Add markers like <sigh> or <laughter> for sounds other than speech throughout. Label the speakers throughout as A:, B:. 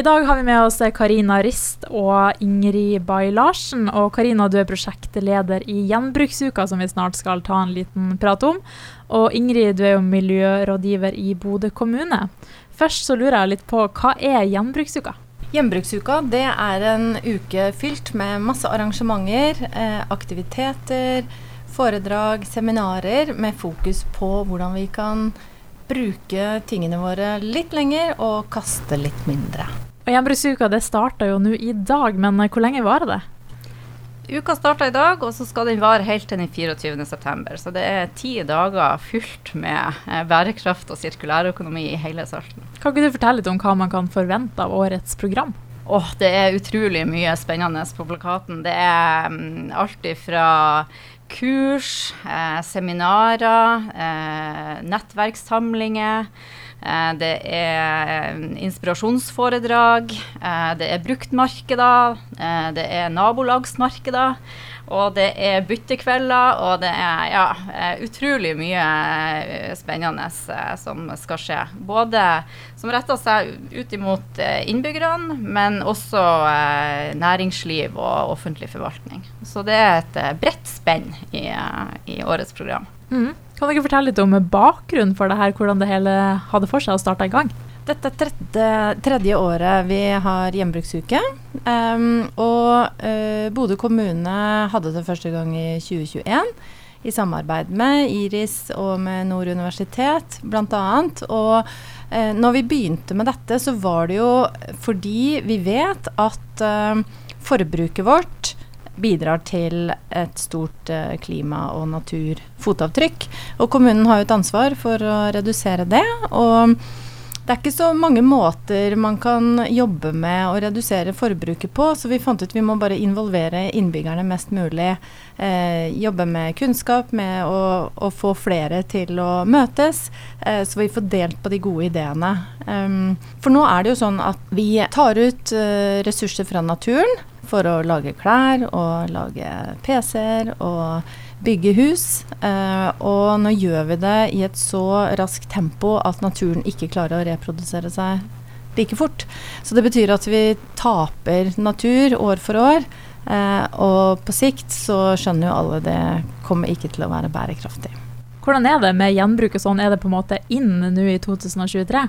A: I dag har vi med oss Karina Rist og Ingrid Bay Larsen. Og Karina, du er prosjektleder i Gjenbruksuka, som vi snart skal ta en liten prat om. Og Ingrid, du er jo miljørådgiver i Bodø kommune. Først så lurer jeg litt på, hva er Gjenbruksuka?
B: Gjenbruksuka det er en uke fylt med masse arrangementer, eh, aktiviteter, foredrag, seminarer med fokus på hvordan vi kan bruke tingene våre litt lenger og kaste litt mindre.
A: Og Gjenbruksuka det starta jo nå i dag, men hvor lenge varer det?
C: Uka starta i dag, og så skal den vare helt til den 24.9. Så det er ti dager fullt med eh, bærekraft og sirkulærøkonomi i hele Salten.
A: Kan ikke du fortelle litt om hva man kan forvente av årets program?
C: Åh, det er utrolig mye spennende på plakaten. Det er um, alt ifra kurs, eh, seminarer, eh, nettverkssamlinger. Eh, det er eh, inspirasjonsforedrag, eh, det er bruktmarkeder, eh, det er nabolagsmarkeder. Og det er byttekvelder, og det er ja, utrolig mye spennende som skal skje. Både som retter seg ut imot innbyggerne, men også næringsliv og offentlig forvaltning. Så det er et bredt spenn i, i årets program.
A: Mm. Kan dere fortelle litt om bakgrunnen for det her, hvordan det hele hadde for seg å starte i gang?
B: Dette er tredje, tredje året vi har gjenbruksuke. Um, og uh, Bodø kommune hadde det første gang i 2021 i samarbeid med Iris og med Nord universitet bl.a. Og uh, når vi begynte med dette, så var det jo fordi vi vet at uh, forbruket vårt bidrar til et stort eh, klima- og naturfotavtrykk. Og kommunen har jo et ansvar for å redusere det. og det er ikke så mange måter man kan jobbe med å redusere forbruket på, så vi fant ut vi må bare involvere innbyggerne mest mulig. Eh, jobbe med kunnskap, med å, å, få flere til å møtes, eh, så vi får delt på de gode ideene. Um, for nå er det jo sånn at vi tar ut eh, ressurser fra naturen for å lage klær og lage PC-er og bygge hus. Eh, og nå gjør vi det i et så raskt tempo at naturen ikke klarer å reprodusere seg like fort. Så det betyr at vi taper natur år for år. Eh, og på sikt så skjønner jo alle det kommer ikke til å være bærekraftig.
A: Hvordan er det med gjenbruk og sånn? Er det på en måte inn nå i 2023?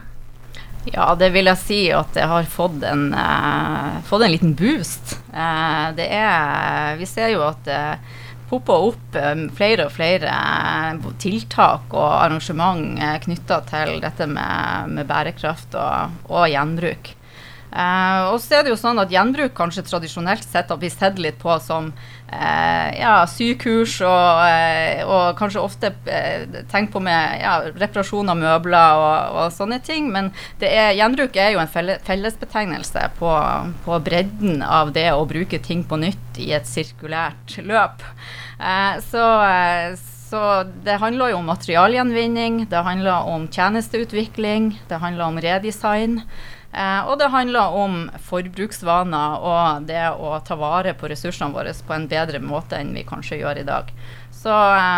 C: Ja, det vil jeg si at det har fått en, uh, fått en liten boost. Uh, det er Vi ser jo at det popper opp um, flere og flere tiltak og arrangement uh, knytta til dette med, med bærekraft og, og gjenbruk. Uh, og så er det jo sånn at Gjenbruk kanskje tradisjonelt sett har blitt sett litt på som uh, ja, sykurs og, uh, og, kanskje ofte tenkt på med ja, reparasjon av møbler og, og, sånne ting. Men er, gjenbruk er jo en fellesbetegnelse på, på, bredden av det å bruke ting på nytt i et sirkulært løp. så så det handler jo om materialgjenvinning, det handler om tjenesteutvikling, det handler om redesign. Eh, og det handler om forbruksvaner og det å ta vare på ressursene våre på en bedre måte enn vi kanskje gjør i dag. Så,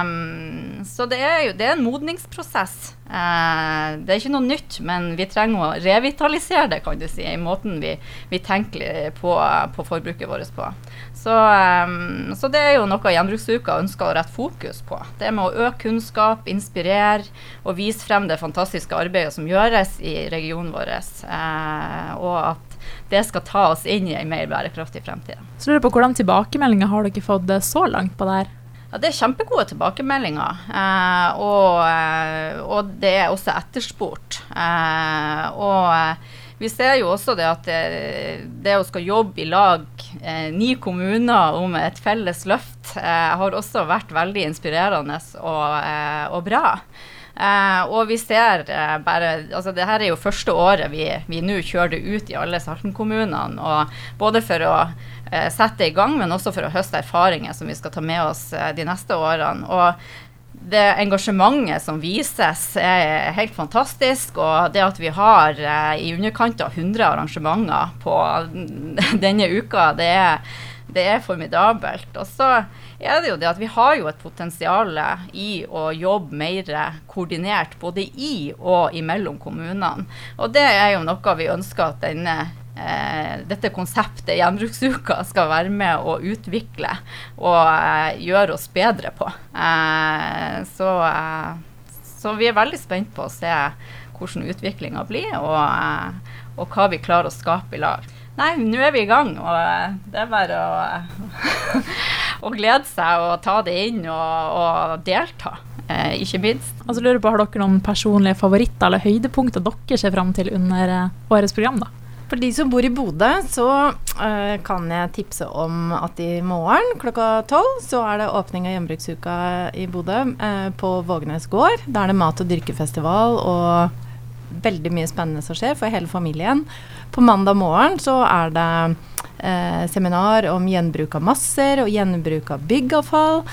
C: um, så det er jo det er en modningsprosess. Uh, det er ikke noe nytt, men vi trenger å revitalisere det, kan du si, i måten vi, vi tenker på, på, forbruket vårt på. Så, um, så, det er jo noe Gjenbruksuka ønsker å rette fokus på. Det med å øke kunnskap, inspirere og vise frem det fantastiske arbeidet som gjøres i regionen vår. Uh, og at det skal ta oss inn i en mer bærekraftig fremtid.
A: Så lurer på Hvordan tilbakemeldinger har dere fått så langt på det her?
C: Ja, Det er kjempegode tilbakemeldinger, eh, og, eh, og, det er også etterspurt. Eh, og eh, vi ser jo også det at det, det å skal jobbe i lag eh, ni kommuner om et felles løft eh, har også vært veldig inspirerende og, og bra. Uh, og vi ser uh, bare altså det her er jo første året vi, vi nå kjører det ut i alle Salten-kommunene. og Både for å uh, sette i gang, men også for å høste erfaringer som vi skal ta med oss de neste årene. og det engasjementet som vises, er helt fantastisk. Og det at vi har i underkant av 100 arrangementer på <laughs> denne uka, det er, det er formidabelt. Og så er det jo det at vi har jo et potensial i å jobbe mer koordinert både i og imellom kommunene. Og det er jo noe vi ønsker at denne eh, dette konseptet Gjenbruksuka skal være med å utvikle og eh, gjøre oss bedre på. Eh, så, eh, så, vi er veldig spent på å se hvordan utviklinga blir, og, eh, og, hva vi klarer å skape i lag. Nei, nå er vi i gang, og eh, det er bare å, <laughs> å glede seg og ta det inn og, og delta. Eh, ikke minst.
A: Altså lurer på, Har dere noen personlige favoritter eller høydepunkter dere ser fram til under årets program? da?
B: For de som bor i Bodø, så uh, kan jeg tipse om at i morgen klokka tolv så er det åpning av Gjenbruksuka i Bodø uh, på Vågenes gård. Da er det mat- og dyrkefestival og veldig mye spennende som skjer for hele familien. På mandag morgen så er det eh, seminar om gjenbruk av masser og gjenbruk av byggavfall.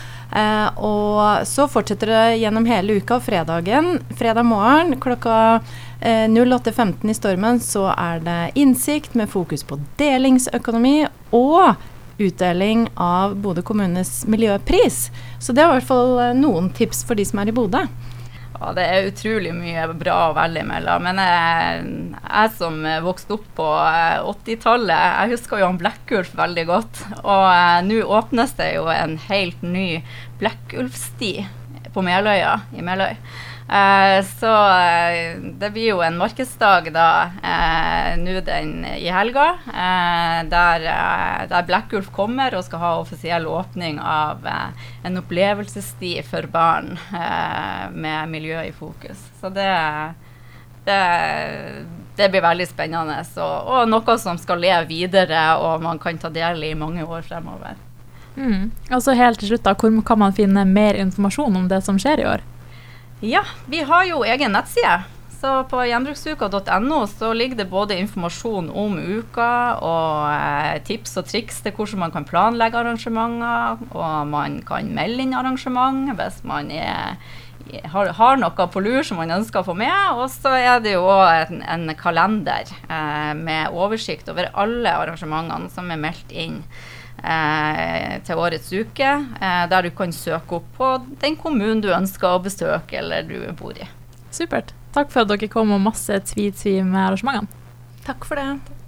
B: og så fortsetter det gjennom hele uka. Fredagen, fredag morgen klokka 08.15 eh, i Stormen så er det innsikt med fokus på delingsøkonomi og utdeling av Bodø kommunes miljøpris. Så det er i hvert fall eh, noen tips for de som er i Bodø.
C: Ja, det er utrolig mye bra å velge mellom. Men jeg, jeg som vokste opp på 80-tallet, eh, jeg husker jo han Blekkulf veldig godt. Og eh, nå åpnes det jo en helt ny Blekkulfsti på Meløya i Meløy. Eh, så eh, det blir jo en markedsdag da eh, nå den i helga, der, der Blackulf kommer og skal ha offisiell åpning av en opplevelsessti for barn med miljø i fokus. Så det, det, det blir veldig spennende, og, og, noe som skal leve videre og man kan ta del i mange år fremover.
A: Mm. så helt til slutt, da, Hvor kan man finne mer informasjon om det som skjer i år?
C: Ja, vi har jo egen nettside. Så på gjenbruksuka.no så ligger det både informasjon om uka og eh, tips og triks til hvordan man kan planlegge arrangementer. Og man kan melde inn arrangement hvis man er, har, har, noe på lur som man ønsker å få med. Og så er det jo òg en, en, kalender eh, med oversikt over alle arrangementene som er meldt inn til årets uke, eh, der du kan søke opp på den kommunen du ønsker å besøke eller du bor i.
A: Supert. Takk for at dere kom og masse tvi-tvi med arrangementene.
B: Takk for det.